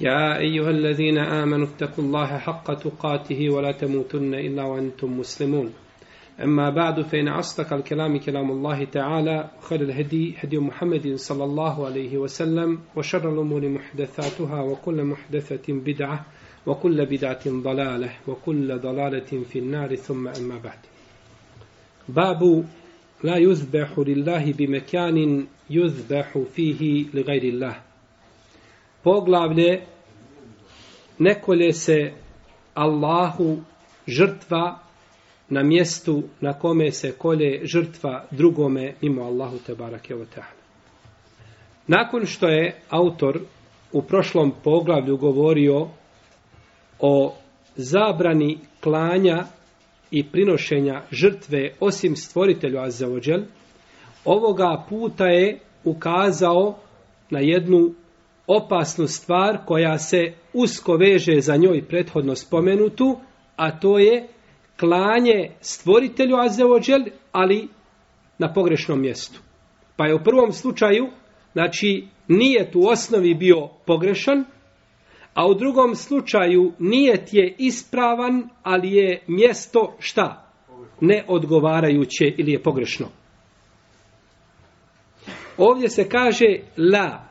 يا أيها الذين آمنوا اتقوا الله حق تقاته ولا تموتن إلا وأنتم مسلمون أما بعد فإن أصدق الكلام كلام الله تعالى خير الهدي هدي محمد صلى الله عليه وسلم وشر الأمور محدثاتها وكل محدثة بدعة وكل بدعة ضلالة وكل ضلالة في النار ثم أما بعد باب لا يذبح لله بمكان يذبح فيه لغير الله poglavlje nekolje se Allahu žrtva na mjestu na kome se kolje žrtva drugome mimo Allahu te barake o Nakon što je autor u prošlom poglavlju govorio o zabrani klanja i prinošenja žrtve osim stvoritelju Azzeođel, ovoga puta je ukazao na jednu opasnu stvar koja se usko veže za njoj prethodno spomenutu, a to je klanje stvoritelju Azeođel, ali na pogrešnom mjestu. Pa je u prvom slučaju, znači, nije tu osnovi bio pogrešan, a u drugom slučaju nije ti je ispravan, ali je mjesto šta? Neodgovarajuće ili je pogrešno. Ovdje se kaže la,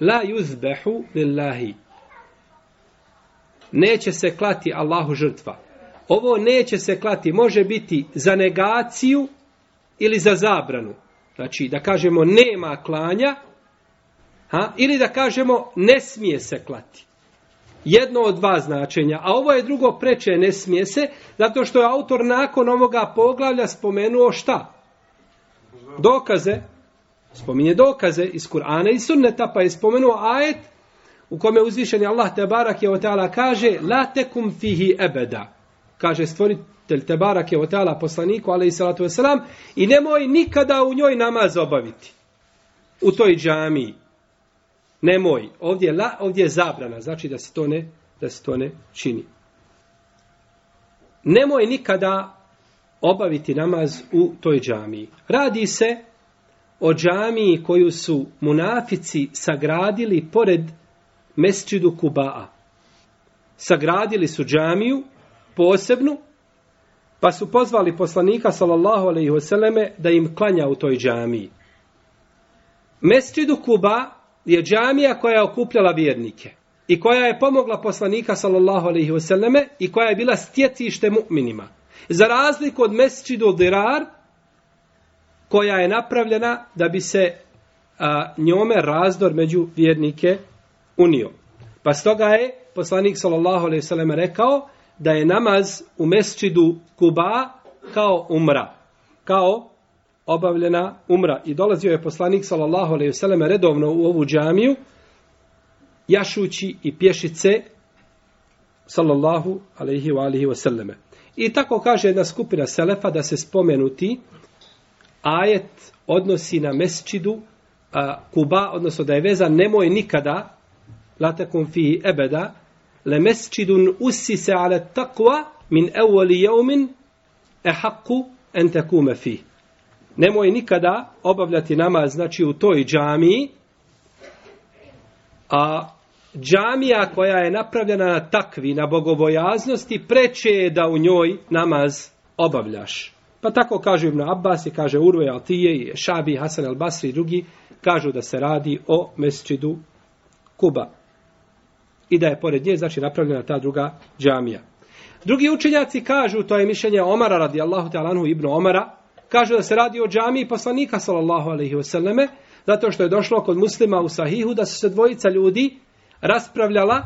La yuzbehu lillahi. Neće se klati Allahu žrtva. Ovo neće se klati, može biti za negaciju ili za zabranu. Znači, da kažemo nema klanja, ha? ili da kažemo ne smije se klati. Jedno od dva značenja. A ovo je drugo preče, ne smije se, zato što je autor nakon ovoga poglavlja spomenuo šta? Dokaze spominje dokaze iz Kur'ana i sunneta, pa je spomenuo ajet u kome uzvišeni Allah Tebarak je Teala kaže La tekum fihi ebeda. Kaže stvoritelj Tebarak je Teala poslaniku, ali i salatu wasalam, i nemoj nikada u njoj namaz obaviti. U toj džamiji. Nemoj. Ovdje je, la, ovdje je zabrana, znači da se to ne, da se to ne čini. Nemoj nikada obaviti namaz u toj džamiji. Radi se o džamiji koju su munafici sagradili pored mesčidu Kuba'a. Sagradili su džamiju posebnu, pa su pozvali poslanika sallallahu alaihi vseleme da im klanja u toj džamiji. Mesčidu Kuba je džamija koja je okupljala vjernike i koja je pomogla poslanika sallallahu alaihi vseleme i koja je bila stjecište mu'minima. Za razliku od Mesčidu Dirar, koja je napravljena da bi se a, njome razdor među vjernike unio. Pa stoga je poslanik sallallahu alejhi ve sellem rekao da je namaz u mesdžidu Kuba kao umra, kao obavljena umra i dolazio je poslanik sallallahu alejhi ve sellem redovno u ovu džamiju jašući i pješice sallallahu alejhi ve alihi ve selleme. I tako kaže jedna skupina selefa da se spomenuti ajet odnosi na mesčidu a, Kuba, odnosno da je vezan nemoj nikada, latakum fi ebeda, le mesčidun usi se ale takva min evoli jeumin e haku entekume fi. Nemoj nikada obavljati namaz, znači u toj džamiji, a džamija koja je napravljena na takvi, na bogobojaznosti, preče je da u njoj namaz obavljaš. Pa tako kaže Ibn Abbas i kaže Urve Atije i Šabi, Hasan al Basri i drugi, kažu da se radi o mesčidu Kuba. I da je pored nje, znači, napravljena ta druga džamija. Drugi učenjaci kažu, to je mišljenje Omara radi Allahu Anhu Ibn Omara, kažu da se radi o džamiji poslanika sallallahu alaihi wasallame, zato što je došlo kod muslima u sahihu da su se dvojica ljudi raspravljala,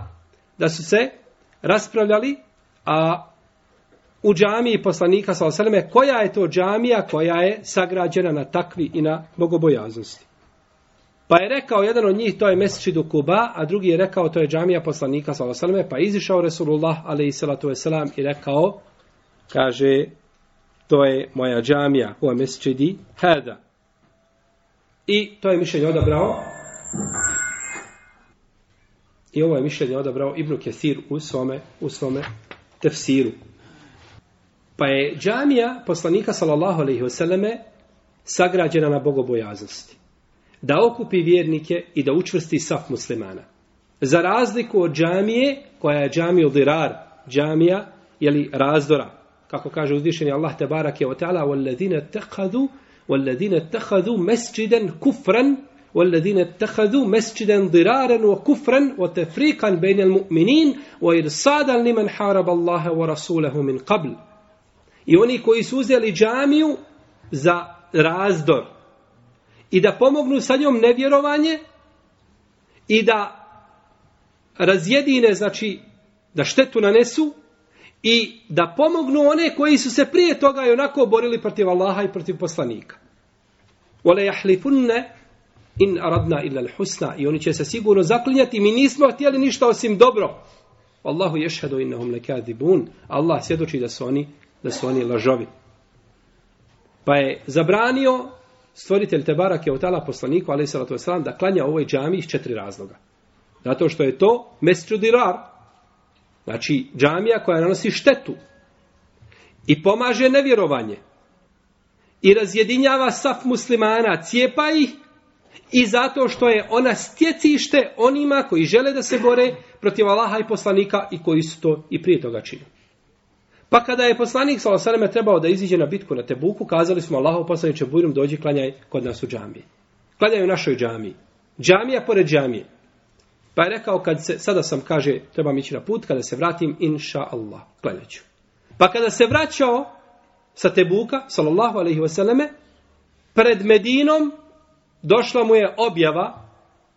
da su se raspravljali, a u džamiji poslanika sa oseleme, koja je to džamija koja je sagrađena na takvi i na bogobojaznosti. Pa je rekao jedan od njih, to je Mesečidu Kuba, a drugi je rekao, to je džamija poslanika sa oseleme, pa je izišao Resulullah, ali i salatu veselam, i rekao, kaže, to je moja džamija, u Mesečidi, hada. I to je mišljenje odabrao, i ovo je mišljenje odabrao Ibnu Kethir u svome, u svome tefsiru. Pa je džamija poslanika sallallahu alejhi ve selleme sagrađena na bogobojaznosti. Da okupi vjernike i da učvrsti saf muslimana. Za razliku od džamije, koja je džamija dirar, džamija je li razdora, kako kaže uzvišeni Allah te barake ve taala walladine takhadu walladine takhadu masjidan kufran والذين اتخذوا مسجدا ضرارا وكفرا وتفريقا بين المؤمنين وإرصادا لمن حارب الله ورسوله من قبل i oni koji su uzeli džamiju za razdor i da pomognu sa njom nevjerovanje i da razjedine, znači da štetu nanesu i da pomognu one koji su se prije toga i onako borili protiv Allaha i protiv poslanika. Ole jahlifunne in aradna illa l'husna i oni će se sigurno zaklinjati mi nismo htjeli ništa osim dobro. Allahu ješhedu innahum nekadibun Allah svjedoči da su oni da su oni lažovi. Pa je zabranio stvoritelj Tebarak je otala poslaniku, ali se to da klanja ovoj džami iz četiri razloga. Zato što je to mesču dirar, znači džamija koja nanosi štetu i pomaže nevjerovanje i razjedinjava saf muslimana, cijepa ih i zato što je ona stjecište onima koji žele da se bore protiv Allaha i poslanika i koji su to i prije toga činili. Pa kada je poslanik s.a.v. trebao da iziđe na bitku na Tebuku, kazali smo Allaho poslaniče Bujrum dođi klanjaj kod nas u džami. Klanjaj u našoj džami. Džamija pored džamije. Pa je rekao, kad se, sada sam kaže, trebam ići na put, kada se vratim, inša Allah, klanjaću. Pa kada se vraćao sa Tebuka, sallallahu alaihi wasallam, pred Medinom došla mu je objava,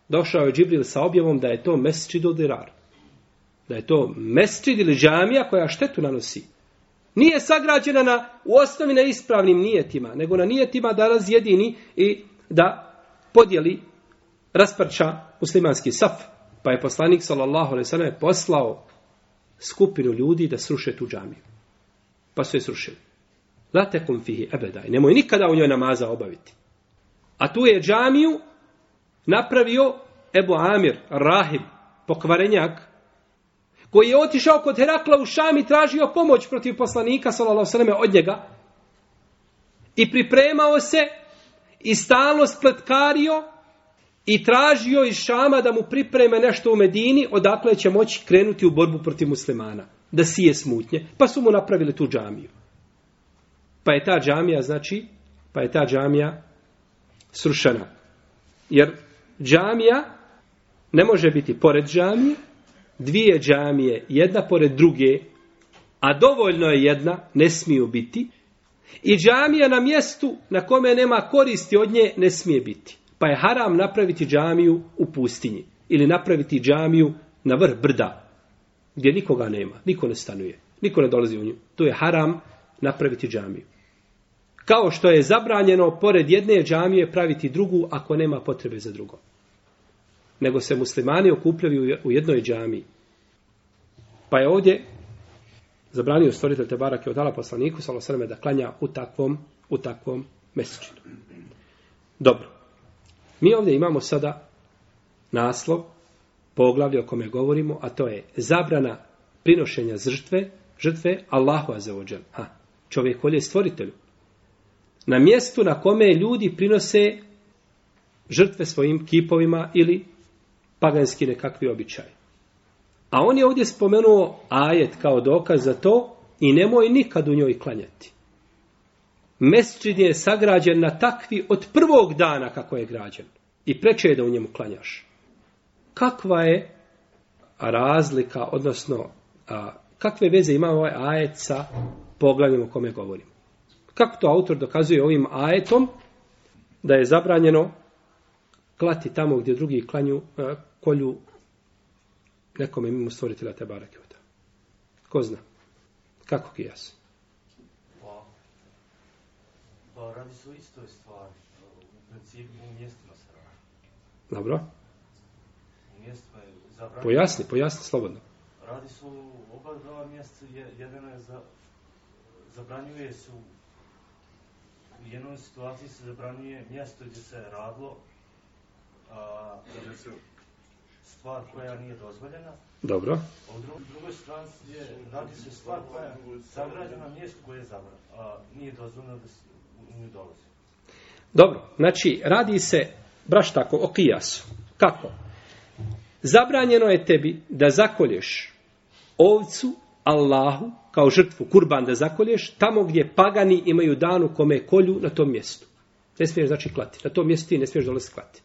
došao je Džibril sa objavom da je to mesčid od Da je to mesčid ili džamija koja štetu nanosi nije sagrađena na, u osnovi na ispravnim nijetima, nego na nijetima da razjedini i da podijeli rasprča muslimanski saf. Pa je poslanik sallallahu alejhi ve poslao skupinu ljudi da sruše tu džamiju. Pa su je srušili. La tekum fihi abada, nemoj nikada u njoj namaza obaviti. A tu je džamiju napravio Ebu Amir Rahim, pokvarenjak koji je otišao kod Herakla u Šam i tražio pomoć protiv poslanika sallallahu od njega i pripremao se i stalno spletkario i tražio iz Šama da mu pripreme nešto u Medini odakle će moći krenuti u borbu protiv muslimana da sije smutnje pa su mu napravili tu džamiju pa je ta džamija znači pa je ta džamija srušena jer džamija ne može biti pored džamije dvije džamije jedna pored druge, a dovoljno je jedna, ne smiju biti, i džamija na mjestu na kome nema koristi od nje ne smije biti. Pa je haram napraviti džamiju u pustinji ili napraviti džamiju na vrh brda gdje nikoga nema, niko ne stanuje, niko ne dolazi u nju. Tu je haram napraviti džamiju. Kao što je zabranjeno pored jedne džamije praviti drugu ako nema potrebe za drugom nego se muslimani okupljaju u jednoj džami. Pa je ovdje zabranio stvoritelj Tebarak je odala poslaniku, salo sveme, da klanja u takvom, u takvom mesečinu. Dobro. Mi ovdje imamo sada naslov, poglavlje o kome govorimo, a to je zabrana prinošenja zrtve, žrtve Allahu Azeođan. A, čovjek je stvoritelju. Na mjestu na kome ljudi prinose žrtve svojim kipovima ili paganski nekakvi običaj. A on je ovdje spomenuo ajet kao dokaz za to i nemoj nikad u njoj klanjati. Mesčid je sagrađen na takvi od prvog dana kako je građen. I preče je da u njemu klanjaš. Kakva je razlika, odnosno a, kakve veze ima ovaj ajet sa poglavljom o kome govorim? Kako to autor dokazuje ovim ajetom da je zabranjeno klati tamo gdje drugi klanju, uh, kolju nekome mimo stvoritela te barake od Ko zna? Kako ki jas? Pa, pa radi su isto stvari. U principu u mjestima se radi. Dobro. U mjestima je zabranjeno. Pojasni, pojasni slobodno. Radi su oba dva mjesta, jedino je za, zabranjuje su u jednoj situaciji se zabranjuje mjesto gdje se radilo, Znači, stvar koja nije dozvoljena. Dobro. A u drugoj, drugoj strani je radi se stvar koja je zagrađena mjesto koje je zavrano. Nije dozvoljeno da se u nju dolazi. Dobro. Znači, radi se braš tako, o kijasu. Kako? Zabranjeno je tebi da zakolješ ovcu Allahu kao žrtvu kurban da zakolješ tamo gdje pagani imaju danu kome kolju na tom mjestu. Ne smiješ znači klati. Na tom mjestu ti ne smiješ dolaziti klati.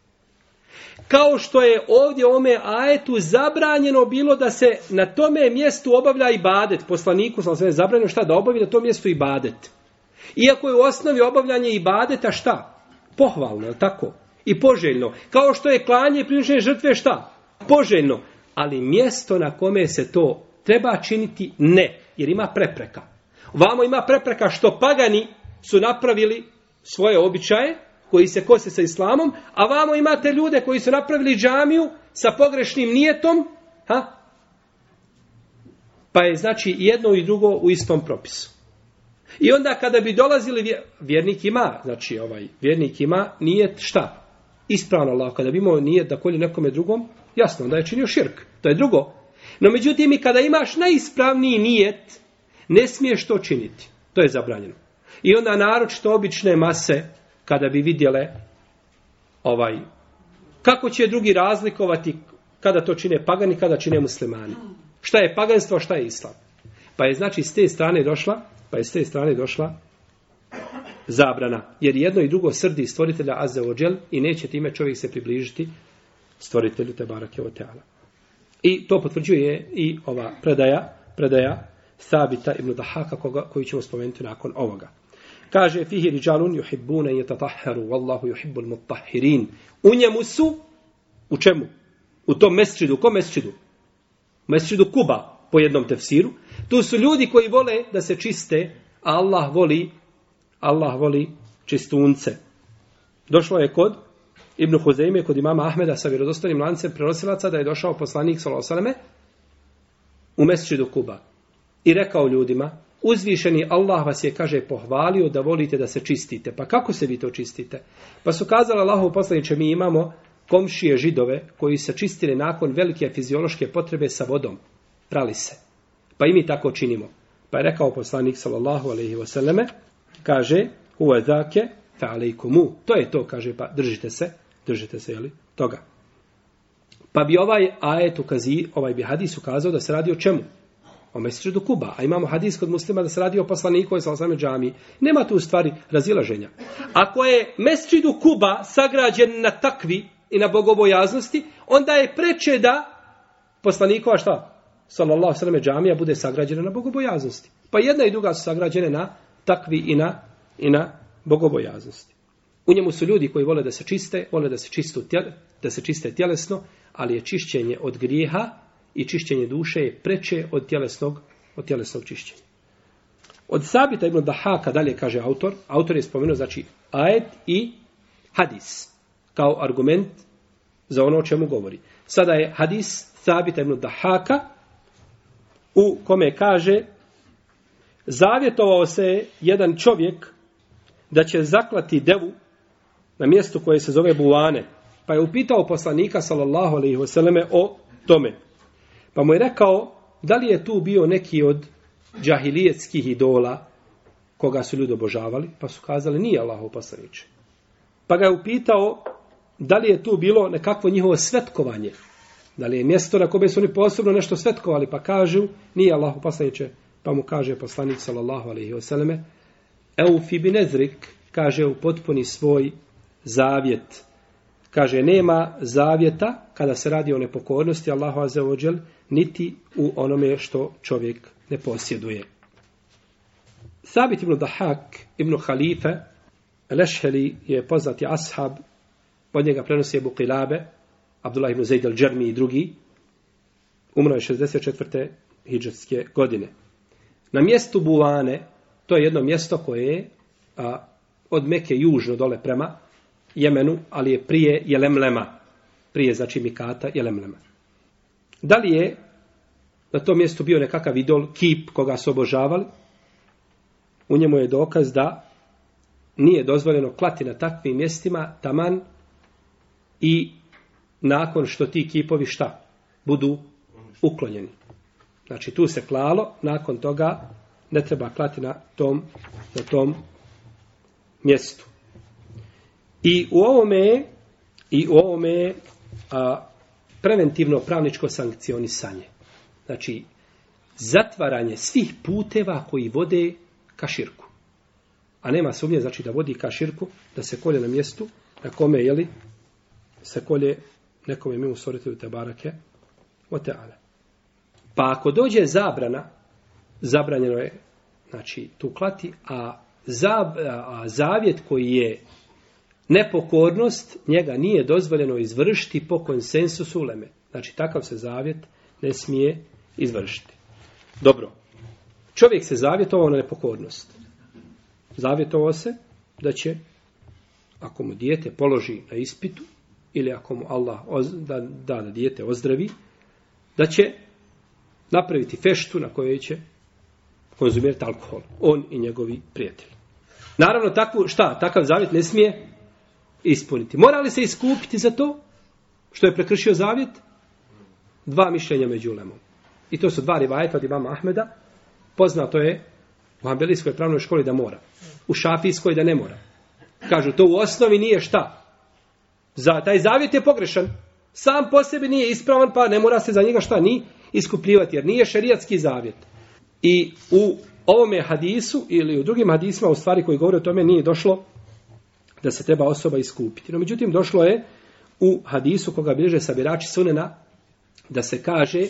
Kao što je ovdje ome ajetu zabranjeno bilo da se na tome mjestu obavlja i badet. Poslaniku sam sve zabranjeno šta da obavi na tom mjestu i badet. Iako je u osnovi obavljanje i badeta šta? Pohvalno, je tako? I poželjno. Kao što je klanje i prinučenje žrtve šta? Poželjno. Ali mjesto na kome se to treba činiti ne. Jer ima prepreka. Vamo ima prepreka što pagani su napravili svoje običaje, koji se kose sa islamom, a vamo imate ljude koji su napravili džamiju sa pogrešnim nijetom, ha? pa je znači jedno i drugo u istom propisu. I onda kada bi dolazili, vjernik ima, znači ovaj, vjernik ima nijet šta? Ispravno Allah, kada bi imao nijet da kolje nekome drugom, jasno, onda je činio širk, to je drugo. No međutim, i kada imaš najispravniji nijet, ne smiješ to činiti, to je zabranjeno. I onda naročito obične mase, kada bi vidjele ovaj kako će drugi razlikovati kada to čine pagani, kada čine muslimani. Šta je paganstvo, šta je islam? Pa je znači s te strane došla, pa je s te strane došla zabrana. Jer jedno i drugo srdi stvoritelja Azza ođel i neće time čovjek se približiti stvoritelju Tebarake Oteala. I to potvrđuje i ova predaja, predaja Sabita ibn Dahaka koga, koju ćemo spomenuti nakon ovoga kaže fihi rijalun yuhibbuna yatatahharu wallahu yuhibbul mutahhirin u njemu su u čemu u tom mesdžidu kom mesdžidu mesdžidu Kuba po jednom tefsiru tu su ljudi koji vole da se čiste a Allah voli Allah voli čistunce došlo je kod Ibn Huzeime kod imama Ahmeda sa vjerodostanim lancem prenosilaca da je došao poslanik sallallahu alejhi u mesdžidu Kuba i rekao ljudima uzvišeni Allah vas je, kaže, pohvalio da volite da se čistite. Pa kako se vi to čistite? Pa su kazali Allahu poslaniče, mi imamo komšije židove koji se čistili nakon velike fiziološke potrebe sa vodom. Prali se. Pa i mi tako činimo. Pa je rekao poslanik sallallahu alaihi wasallame, kaže, uedake fe alaikumu. To je to, kaže, pa držite se, držite se, jeli, toga. Pa bi ovaj ajet ukazi, ovaj bi hadis ukazao da se radi o čemu? o mesečidu Kuba. A imamo hadis kod muslima da se radi o poslaniku sa osame džami. Nema tu stvari razilaženja. Ako je mesečidu Kuba sagrađen na takvi i na bogobojaznosti, onda je preče da poslanikova šta? Sallallahu sallam džamija bude sagrađena na bogobojaznosti. Pa jedna i druga su sagrađene na takvi i na, i na bogobojaznosti. U njemu su ljudi koji vole da se čiste, vole da se, čistu tjel, da se čiste tjelesno, ali je čišćenje od grijeha i čišćenje duše je preče od tjelesnog, od tjelesnog čišćenja. Od sabita ibn Dahaka dalje kaže autor, autor je spomenuo znači ajet i hadis kao argument za ono o čemu govori. Sada je hadis sabita ibn Dahaka u kome kaže zavjetovao se jedan čovjek da će zaklati devu na mjestu koje se zove Buvane. Pa je upitao poslanika sallallahu alaihi wasallam o tome. Pa mu je rekao, da li je tu bio neki od džahilijetskih idola koga su ljudi obožavali? Pa su kazali, nije Allahov poslanič. Pa ga je upitao, da li je tu bilo nekakvo njihovo svetkovanje? Da li je mjesto na kome su oni posebno nešto svetkovali? Pa kažu, nije Allahov poslanič. Pa mu kaže poslanič, sallallahu alaihi wasallame, Eufibinezrik, kaže u potpuni svoj zavjet, kaže, nema zavjeta kada se radi o nepokornosti Allahu Azzawajal, niti u onome što čovjek ne posjeduje. Sabit ibn Dahak, ibn Halife, Lešheli je poznati ashab, od njega prenosi Ebu Qilabe, Abdullah ibn Zaid al-Džermi i drugi, umro je 64. hijđarske godine. Na mjestu Buvane, to je jedno mjesto koje je a, od Meke južno dole prema Jemenu, ali je prije Jelemlema. Prije, znači, Mikata Jelemlema. Da li je na tom mjestu bio nekakav idol, kip koga su obožavali? U njemu je dokaz da nije dozvoljeno klati na takvim mjestima taman i nakon što ti kipovi šta? Budu uklonjeni. Znači tu se klalo, nakon toga ne treba klati na tom, na tom mjestu. I u ovome i u ovome a, preventivno pravničko sankcionisanje. Znači, zatvaranje svih puteva koji vode ka širku. A nema sumnje, znači, da vodi ka širku, da se kolje na mjestu, na kome, jeli, se kolje nekome mimo soritelju te barake, o te ale. Pa ako dođe zabrana, zabranjeno je, znači, tu klati, a, zab, a zavjet koji je nepokornost njega nije dozvoljeno izvršiti po konsensusu uleme. Znači, takav se zavjet ne smije izvršiti. Dobro. Čovjek se zavjetovao na nepokornost. Zavjetovao se da će, ako mu dijete položi na ispitu, ili ako mu Allah oz, da, da, da dijete ozdravi, da će napraviti feštu na kojoj će konzumirati alkohol. On i njegovi prijatelji. Naravno, takvu, šta, takav zavjet ne smije ispuniti. Mora li se iskupiti za to što je prekršio zavjet? Dva mišljenja među ulemom. I to su dva rivajeta od imama Ahmeda. Poznato je u ambelijskoj pravnoj školi da mora. U šafijskoj da ne mora. Kažu, to u osnovi nije šta. Za, taj zavjet je pogrešan. Sam po sebi nije ispravan, pa ne mora se za njega šta ni iskupljivati, jer nije šerijatski zavjet. I u ovome hadisu ili u drugim hadisima u stvari koji govore o tome nije došlo da se treba osoba iskupiti. No, međutim, došlo je u hadisu koga bilježe sabirači sunena da se kaže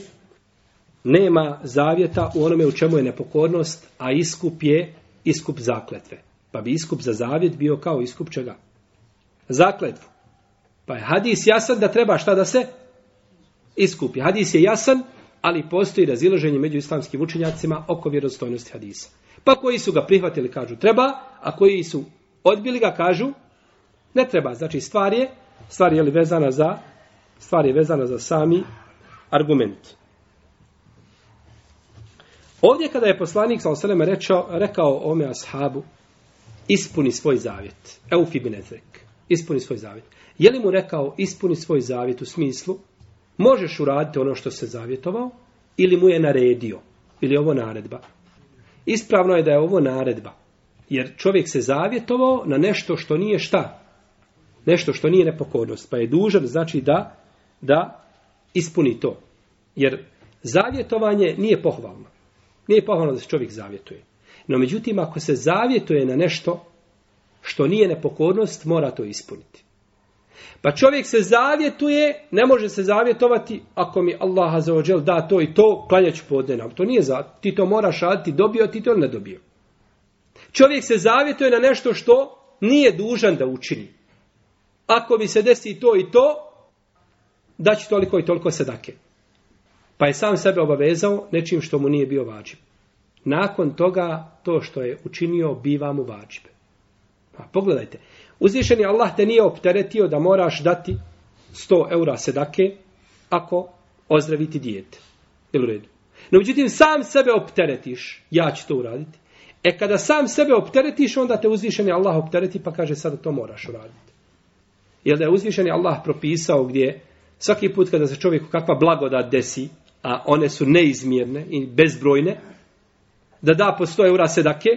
nema zavjeta u onome u čemu je nepokornost, a iskup je iskup zakletve. Pa bi iskup za zavjet bio kao iskup čega? Zakletvu. Pa je hadis jasan da treba šta da se iskupi. Hadis je jasan, ali postoji razilaženje među islamskim učenjacima oko vjerozstojnosti hadisa. Pa koji su ga prihvatili, kažu treba, a koji su odbili ga, kažu Ne treba, znači stvar je, stvar je li vezana za, stvar je vezana za sami argument. Ovdje kada je poslanik sa osrem rečao, rekao ome ashabu, ispuni svoj zavjet, eufibinezrek, ispuni svoj zavjet. Je li mu rekao ispuni svoj zavjet u smislu, možeš uraditi ono što se zavjetovao, ili mu je naredio, ili je ovo naredba. Ispravno je da je ovo naredba, jer čovjek se zavjetovao na nešto što nije šta, nešto što nije nepokornost, pa je dužan znači da da ispuni to. Jer zavjetovanje nije pohvalno. Nije pohvalno da se čovjek zavjetuje. No međutim, ako se zavjetuje na nešto što nije nepokornost, mora to ispuniti. Pa čovjek se zavjetuje, ne može se zavjetovati ako mi Allah azzawajal da to i to, klanjat ću podne nam. To nije za, ti to moraš raditi, dobio ti to ne dobio. Čovjek se zavjetuje na nešto što nije dužan da učini ako mi se desi to i to, daći toliko i toliko sedake. Pa je sam sebe obavezao nečim što mu nije bio vađib. Nakon toga, to što je učinio, biva mu vađib. Pa pogledajte, uzvišeni Allah te nije opteretio da moraš dati 100 eura sedake ako ozdraviti dijete. Ili u redu. No, međutim, sam sebe opteretiš, ja ću to uraditi. E kada sam sebe opteretiš, onda te uzvišeni Allah optereti pa kaže sada to moraš uraditi. Jer da je uzvišen Allah propisao gdje svaki put kada se čovjeku kakva blagodat desi, a one su neizmjerne i bezbrojne, da da po 100 eura sedake,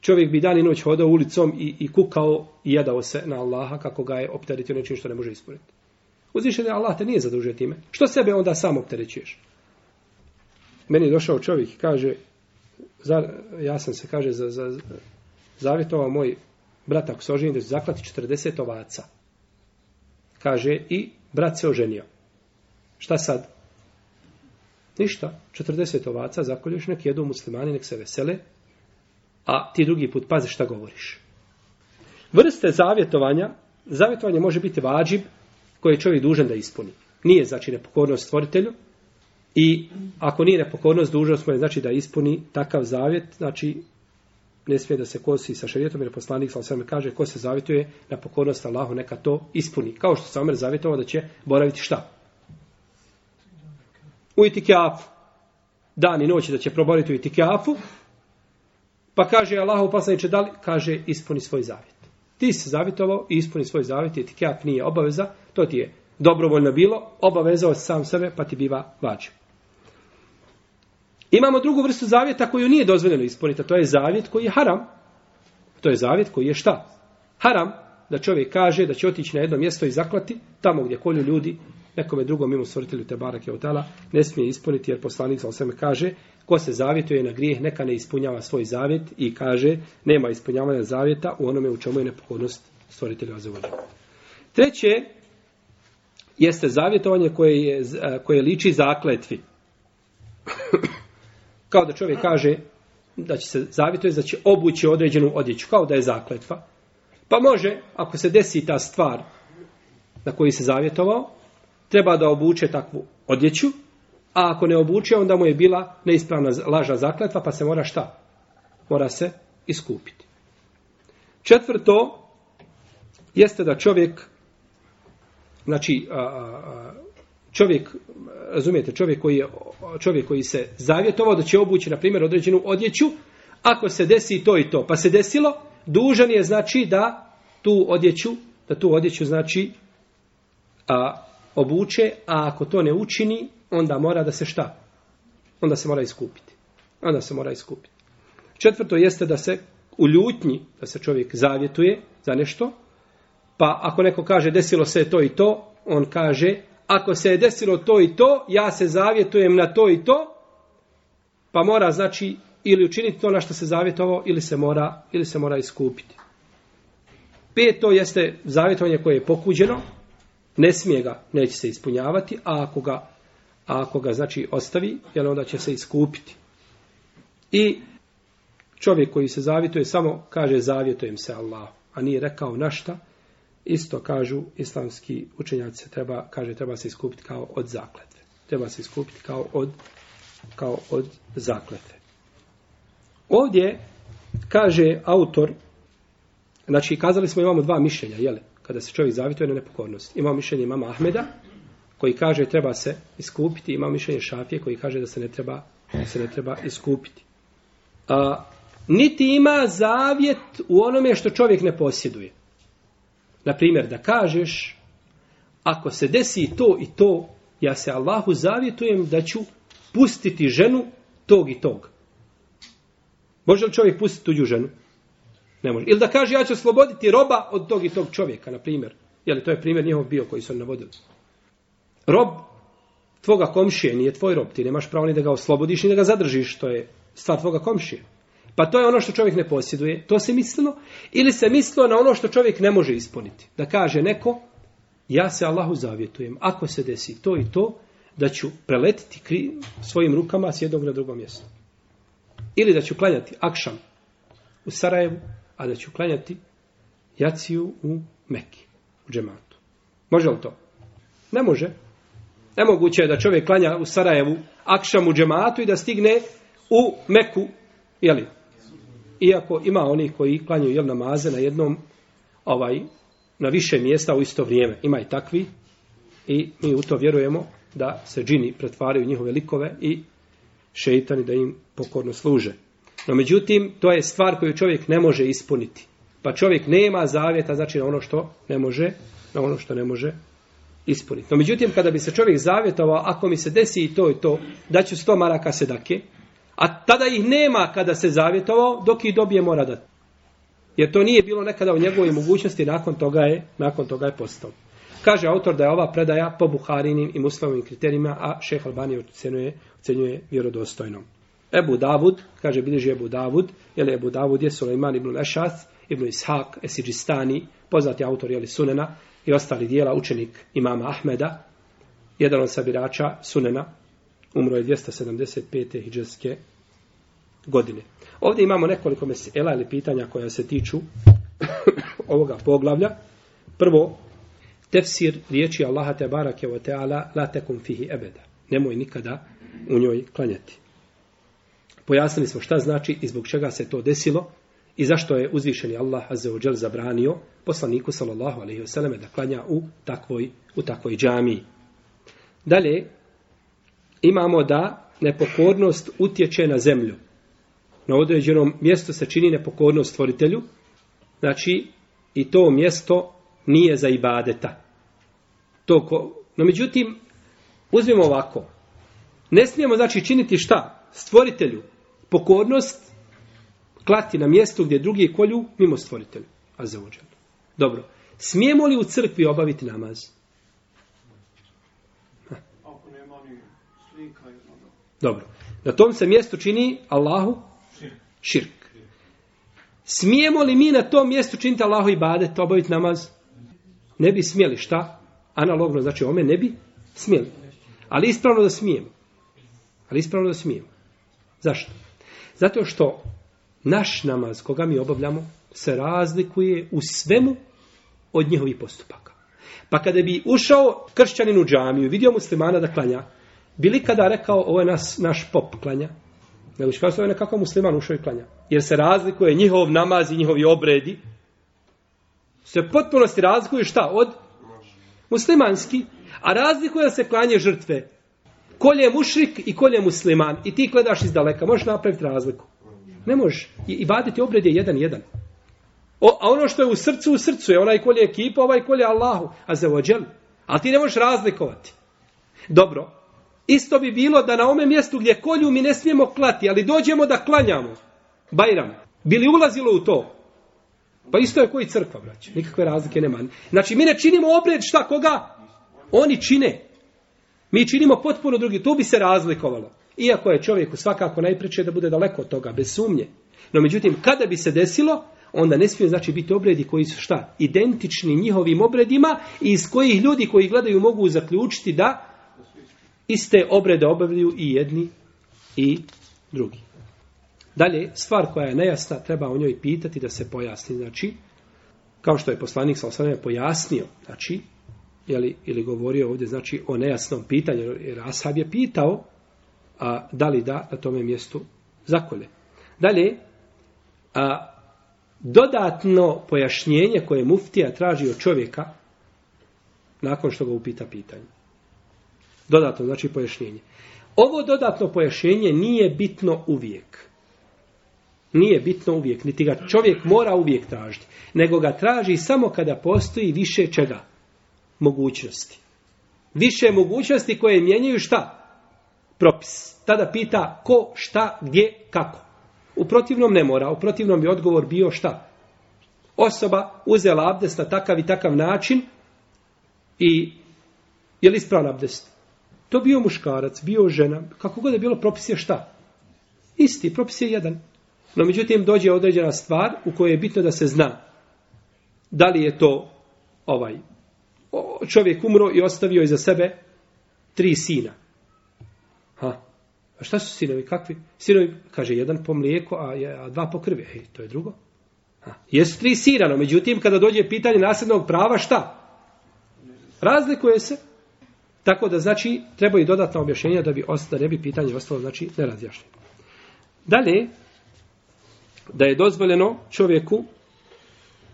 čovjek bi dan i noć hodao ulicom i, i kukao i jedao se na Allaha kako ga je opteretio nečim što ne može ispuniti. Uzvišen je Allah te nije zadužio time. Što sebe onda sam opterećuješ? Meni je došao čovjek i kaže, zar, ja sam se kaže, za, za, za, zavjetovao moj brat ako se oženim da ću zaklati 40 ovaca. Kaže, i brat se oženio. Šta sad? Ništa. 40 ovaca zakolješ, nek jedu muslimani, nek se vesele, a ti drugi put pazi šta govoriš. Vrste zavjetovanja, zavjetovanje može biti vađib koje je čovjek dužan da ispuni. Nije znači nepokornost stvoritelju i ako nije nepokornost dužnost mu je znači da ispuni takav zavjet, znači ne smije da se kosi sa šarijetom, jer poslanik sa osvrame kaže ko se zavituje na pokornost Allahu, neka to ispuni. Kao što se Omer zavitovao da će boraviti šta? U itikjafu. Dan i noć da će proboriti u itikjafu. Pa kaže Allahu poslaniče, da li? Kaže, ispuni svoj zavit. Ti se zavitovao i ispuni svoj zavit, itikjaf nije obaveza, to ti je dobrovoljno bilo, obavezao sam sebe, pa ti biva vađu. Imamo drugu vrstu zavjeta koju nije dozvoljeno ispuniti, to je zavjet koji je haram. To je zavjet koji je šta? Haram da čovjek kaže da će otići na jedno mjesto i zaklati tamo gdje kolju ljudi nekome drugom mimo svrtili te barake od tala, ne smije ispuniti jer poslanik sa osvrme kaže ko se zavjetuje na grijeh neka ne ispunjava svoj zavjet i kaže nema ispunjavanja zavjeta u onome u čemu je nepokodnost stvoritelja za vođenje. Treće jeste zavjetovanje koje, je, koje liči zakletvi. Kao da čovjek kaže da će se zavjetovati, da će obući određenu odjeću, kao da je zakletva. Pa može, ako se desi ta stvar na koji se zavjetovao, treba da obuče takvu odjeću, a ako ne obuče, onda mu je bila neispravna laža zakletva, pa se mora šta? Mora se iskupiti. Četvrto, jeste da čovjek, znači, a, a, čovjek, razumijete, čovjek koji, je, čovjek koji se zavjetovao da će obući, na primjer, određenu odjeću, ako se desi to i to, pa se desilo, dužan je, znači, da tu odjeću, da tu odjeću, znači, a, obuče, a ako to ne učini, onda mora da se šta? Onda se mora iskupiti. Onda se mora iskupiti. Četvrto jeste da se u ljutnji, da se čovjek zavjetuje za nešto, pa ako neko kaže desilo se to i to, on kaže, ako se je desilo to i to, ja se zavjetujem na to i to, pa mora znači ili učiniti to na što se zavjetovao ili se mora ili se mora iskupiti. Peto jeste zavjetovanje koje je pokuđeno, ne smije ga, neće se ispunjavati, a ako ga, a ako ga znači ostavi, jel onda će se iskupiti. I čovjek koji se zavjetuje samo kaže zavjetujem se Allah, a nije rekao na šta, isto kažu islamski učenjaci se treba kaže treba se iskupiti kao od zakletve treba se iskupiti kao od kao od zakletve ovdje kaže autor znači kazali smo imamo dva mišljenja je kada se čovjek zavituje na nepokornost imamo mišljenje mama Ahmeda koji kaže treba se iskupiti ima mišljenje Šafije koji kaže da se ne treba da se ne treba iskupiti a niti ima zavjet u onome što čovjek ne posjeduje Na primjer, da kažeš, ako se desi to i to, ja se Allahu zavjetujem da ću pustiti ženu tog i tog. Može li čovjek pustiti tuđu ženu? Ne može. Ili da kaže, ja ću sloboditi roba od tog i tog čovjeka, na primjer. Jel, to je primjer njihov bio koji su oni navodili. Rob tvoga komšije nije tvoj rob. Ti nemaš pravo ni da ga oslobodiš, ni da ga zadržiš. To je stvar tvoga komšije. Pa to je ono što čovjek ne posjeduje. To se mislilo. Ili se mislilo na ono što čovjek ne može ispuniti. Da kaže neko, ja se Allahu zavjetujem. Ako se desi to i to, da ću preletiti kri svojim rukama s jednog na drugo mjesto. Ili da ću klanjati akšam u Sarajevu, a da ću klanjati jaciju u Meki, u džematu. Može li to? Ne može. Nemoguće je da čovjek klanja u Sarajevu akšam u džematu i da stigne u Meku, jeli, iako ima oni koji klanjaju jel namaze na jednom ovaj na više mjesta u isto vrijeme. Ima i takvi i mi u to vjerujemo da se džini pretvaraju njihove likove i šeitani da im pokorno služe. No međutim, to je stvar koju čovjek ne može ispuniti. Pa čovjek nema zavjeta, znači na ono što ne može, na ono što ne može ispuniti. No međutim, kada bi se čovjek zavjetovao, ako mi se desi i to i to, da ću sto maraka sedake, A tada ih nema kada se zavjetovao, dok ih dobije mora dati. Jer to nije bilo nekada u njegovoj mogućnosti, nakon toga je, nakon toga je postao. Kaže autor da je ova predaja po Buharinim i Muslimovim kriterijima, a šeh Albani ocenuje, ocenjuje vjerodostojno. Ebu Davud, kaže bilježi Ebu Davud, jer Ebu Davud je Suleiman ibn Ešas, ibn Ishak, Esidžistani, poznati autor jeli Sunena i ostali dijela, učenik imama Ahmeda, jedan od sabirača Sunena, umro je 275. hijđarske godine. Ovdje imamo nekoliko mesela ili pitanja koja se tiču ovoga poglavlja. Prvo, tefsir riječi Allaha te barake wa teala la tekum fihi ebeda. Nemoj nikada u njoj klanjati. Pojasnili smo šta znači i zbog čega se to desilo i zašto je uzvišeni Allah azzeođel zabranio poslaniku sallallahu alaihi wasallam da klanja u takvoj, u takvoj džamiji. Dalje, imamo da nepokornost utječe na zemlju. Na određenom mjestu se čini nepokornost stvoritelju, znači i to mjesto nije za ibadeta. To ko... No međutim, uzmimo ovako. Ne smijemo znači činiti šta? Stvoritelju. Pokornost klati na mjestu gdje drugi kolju mimo stvoritelju. A zauđen. Dobro. Smijemo li u crkvi obaviti namaz? Namaz. Dobro. Na tom se mjestu čini Allahu širk. Smijemo li mi na tom mjestu činiti Allahu i bade, to obaviti namaz? Ne bi smjeli, šta? Analogno, znači ome ne bi smjeli. Ali ispravno da smijemo. Ali ispravno da smijemo. Zašto? Zato što naš namaz koga mi obavljamo se razlikuje u svemu od njihovih postupaka. Pa kada bi ušao kršćanin u džamiju, vidio muslimana da klanja, bili kada rekao ovo je nas, naš pop klanja? Ne bi kao se ovo je nekako musliman ušao i klanja. Jer se razlikuje njihov namaz i njihovi obredi. Se potpunosti razlikuje šta? Od muslimanski. A razlikuje se klanje žrtve. Kolje je mušrik i kolje je musliman. I ti gledaš iz daleka. Možeš napraviti razliku. Ne možeš. I, i baditi obred je jedan jedan. O, a ono što je u srcu, u srcu je onaj kolje je ekipa, ovaj kolje je Allahu. A za ođel. Ali ti ne možeš razlikovati. Dobro. Dobro. Isto bi bilo da na ome mjestu gdje kolju mi ne smijemo klati, ali dođemo da klanjamo. Bajram. Bi li ulazilo u to? Pa isto je koji crkva, braće. Nikakve razlike nema. Znači, mi ne činimo obred šta koga? Oni čine. Mi činimo potpuno drugi. To bi se razlikovalo. Iako je čovjeku svakako najpreče da bude daleko od toga, bez sumnje. No, međutim, kada bi se desilo, onda ne smije znači biti obredi koji su šta? Identični njihovim obredima i iz kojih ljudi koji gledaju mogu zaključiti da iste obrede obavljaju i jedni i drugi. Dalje, stvar koja je nejasna, treba o njoj pitati da se pojasni. Znači, kao što je poslanik sa osanem pojasnio, znači, jeli, ili govorio ovdje, znači, o nejasnom pitanju, jer Ashab je pitao a, da li da na tome mjestu zakolje. Dalje, a, dodatno pojašnjenje koje muftija traži od čovjeka nakon što ga upita pitanje dodatno znači pojašnjenje. Ovo dodatno pojašnjenje nije bitno uvijek. Nije bitno uvijek, niti ga čovjek mora uvijek tražiti, nego ga traži samo kada postoji više čega mogućnosti. Više mogućnosti koje mijenjaju šta? Propis. Tada pita ko, šta, gdje, kako. U protivnom ne mora, u protivnom bi odgovor bio šta? Osoba uzela abdest na takav i takav način i je li ispravan abdest? To bio muškarac, bio žena, kako god je bilo, propis je šta? Isti, propis je jedan. No, međutim, dođe određena stvar u kojoj je bitno da se zna da li je to ovaj čovjek umro i ostavio iza sebe tri sina. Ha, a šta su sinovi, kakvi? Sinovi, kaže, jedan po mlijeko, a, a dva po krvi. Ej, to je drugo. Ha, jesu tri sina, no, međutim, kada dođe pitanje nasljednog prava, šta? Razlikuje se. Razlikuje se. Tako da znači treba i dodatna objašnjenja da bi ostalo ne bi pitanje ostalo znači nerazjašnjeno. Dalje da je dozvoljeno čovjeku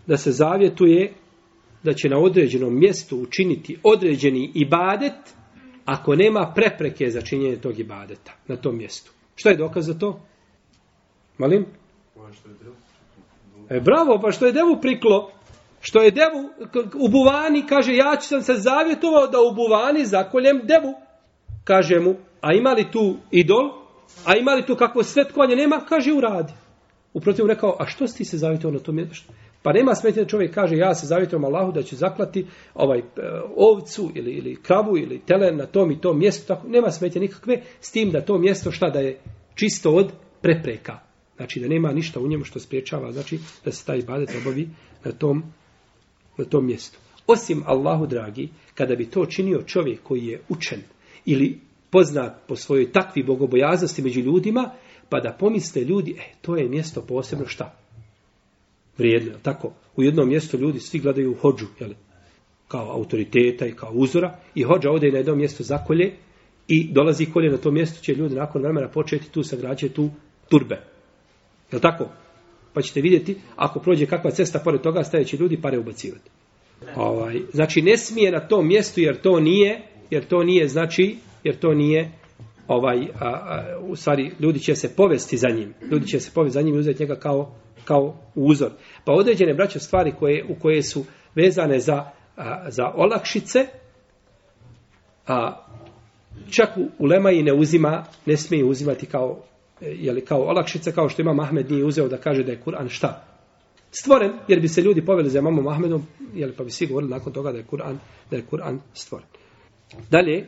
da se zavjetuje da će na određenom mjestu učiniti određeni ibadet ako nema prepreke za činjenje tog ibadeta na tom mjestu. Šta je dokaz za to? Molim? E, bravo, pa što je devu priklo? Što je devu u buvani, kaže, ja ću sam se zavjetovao da u buvani zakoljem devu. Kaže mu, a ima li tu idol? A ima li tu kakvo svetkovanje? Nema, kaže, uradi. Uprotiv rekao, a što si ti se zavjetovao na tom mjestu? Pa nema smetnje da čovjek kaže, ja se zavjetujem Allahu da ću zaklati ovaj e, ovcu ili, ili kravu ili tele na tom i tom mjestu. Tako, nema smetnje nikakve s tim da to mjesto šta da je čisto od prepreka. Znači da nema ništa u njemu što spriječava, znači da se taj badet obavi na tom na tom mjestu. Osim Allahu, dragi, kada bi to činio čovjek koji je učen ili poznat po svojoj takvi bogobojaznosti među ljudima, pa da pomiste ljudi, e, to je mjesto posebno šta? Vrijedno, tako? U jednom mjestu ljudi svi gledaju u hođu, jel? kao autoriteta i kao uzora, i hođa ovdje na jednom mjestu zakolje, i dolazi kolje na to mjesto, će ljudi nakon vremena početi tu sagrađe tu turbe. Je tako? Pa ćete vidjeti, ako prođe kakva cesta pored toga, staje će ljudi pare ubacivati. Ovaj, znači, ne smije na tom mjestu, jer to nije, jer to nije, znači, jer to nije, ovaj, a, a, u stvari, ljudi će se povesti za njim. Ljudi će se povesti za njim i uzeti njega kao, kao uzor. Pa određene, braće, stvari koje, u koje su vezane za, a, za olakšice, a, čak u, u Lema i ne uzima, ne smije uzimati kao E, je li kao olakšice, kao što imam Ahmed nije uzeo da kaže da je Kur'an šta? Stvoren, jer bi se ljudi poveli za imamom Ahmedom, je li pa bi svi govorili nakon toga da je Kur'an da je Kur'an stvoren. Dalje,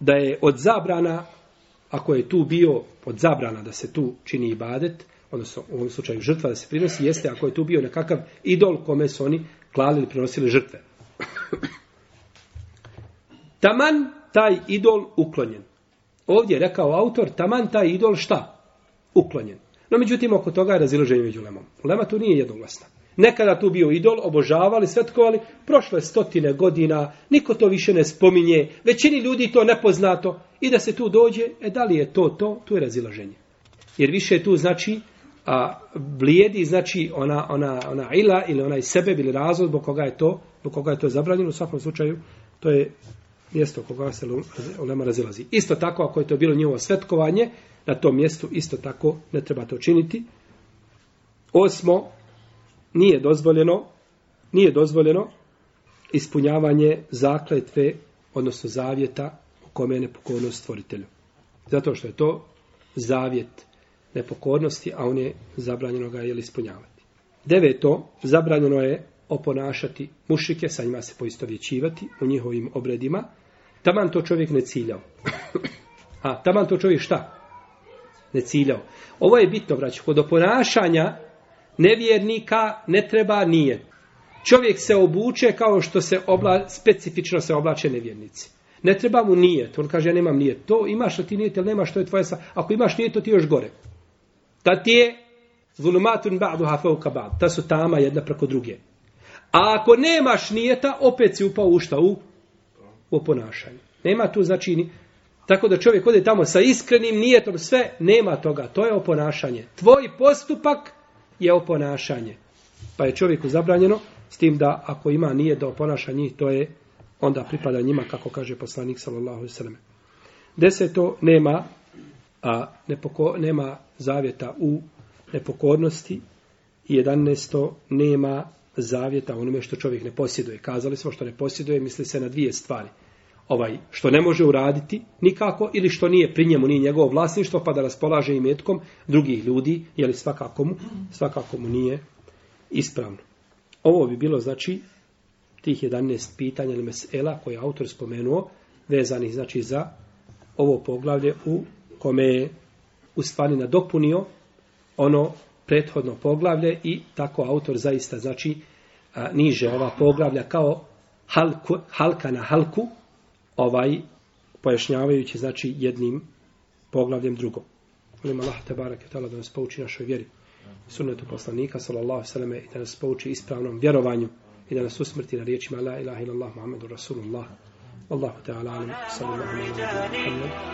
da je od zabrana, ako je tu bio od zabrana da se tu čini ibadet, odnosno u ovom slučaju žrtva da se prinosi, jeste ako je tu bio nekakav idol kome su oni klali ili prinosili žrtve. Taman taj idol uklonjen. Ovdje je rekao autor, taman taj idol šta? Uklonjen. No međutim, oko toga je raziloženje među lemom. Lema tu nije jednoglasna. Nekada tu bio idol, obožavali, svetkovali, prošle stotine godina, niko to više ne spominje, većini ljudi to nepoznato, i da se tu dođe, e da li je to to, tu je raziloženje. Jer više je tu, znači, a blijedi znači ona, ona, ona ila ili onaj sebe ili razlog zbog koga je to zbog koga je to zabranjeno u svakom slučaju to je mjesto oko koga se ulema razilazi. Isto tako, ako je to bilo njihovo svetkovanje, na tom mjestu isto tako ne treba to činiti. Osmo, nije dozvoljeno, nije dozvoljeno ispunjavanje zakletve, odnosno zavjeta u kome je nepokornost stvoritelju. Zato što je to zavjet nepokornosti, a on je zabranjeno ga jel, ispunjavati. Deveto, zabranjeno je oponašati mušike, sa njima se poistovjećivati u njihovim obredima, Taman to čovjek ne ciljao. A, taman to čovjek šta? Ne ciljao. Ovo je bitno, braći, kod oponašanja nevjernika ne treba nije. Čovjek se obuče kao što se obla, specifično se oblače nevjernici. Ne treba mu nijet. On kaže, ja nemam nijet. To imaš li ti nijet ili nemaš, to je tvoje sva. Ako imaš nijet, to ti još gore. Ta ti je zulumatun ba'du hafeu kabab. Ta su tama jedna preko druge. A ako nemaš nijeta, opet si upao u šta? U u ponašanju. Nema tu znači ni, tako da čovjek ode tamo sa iskrenim nijetom sve, nema toga, to je oponašanje. Tvoj postupak je oponašanje. Pa je čovjeku zabranjeno s tim da ako ima nije da oponaša njih, to je onda pripada njima, kako kaže poslanik sallallahu sallam. Deseto, nema, a, nepoko, nema zavjeta u nepokornosti. Jedanesto, nema zavjeta onome što čovjek ne posjeduje. Kazali smo što ne posjeduje, misli se na dvije stvari – ovaj što ne može uraditi nikako ili što nije pri njemu ni njegovo vlasništvo pa da raspolaže imetkom drugih ljudi je li svakako mu svakako mu nije ispravno ovo bi bilo znači tih 11 pitanja ili mesela koje autor spomenuo vezanih znači za ovo poglavlje u kome je u stvari nadopunio ono prethodno poglavlje i tako autor zaista znači niže ova poglavlja kao halku, halka na halku, ovaj pojašnjavajući znači jednim poglavljem drugom. Molim Allah te bareke taala da nas pouči našoj vjeri. Sunnetu poslanika sallallahu alejhi ve selleme i da nas pouči ispravnom vjerovanju i da nas usmrti na riječima la ilaha illallah muhammedur rasulullah. Allahu te alam sallallahu alejhi ve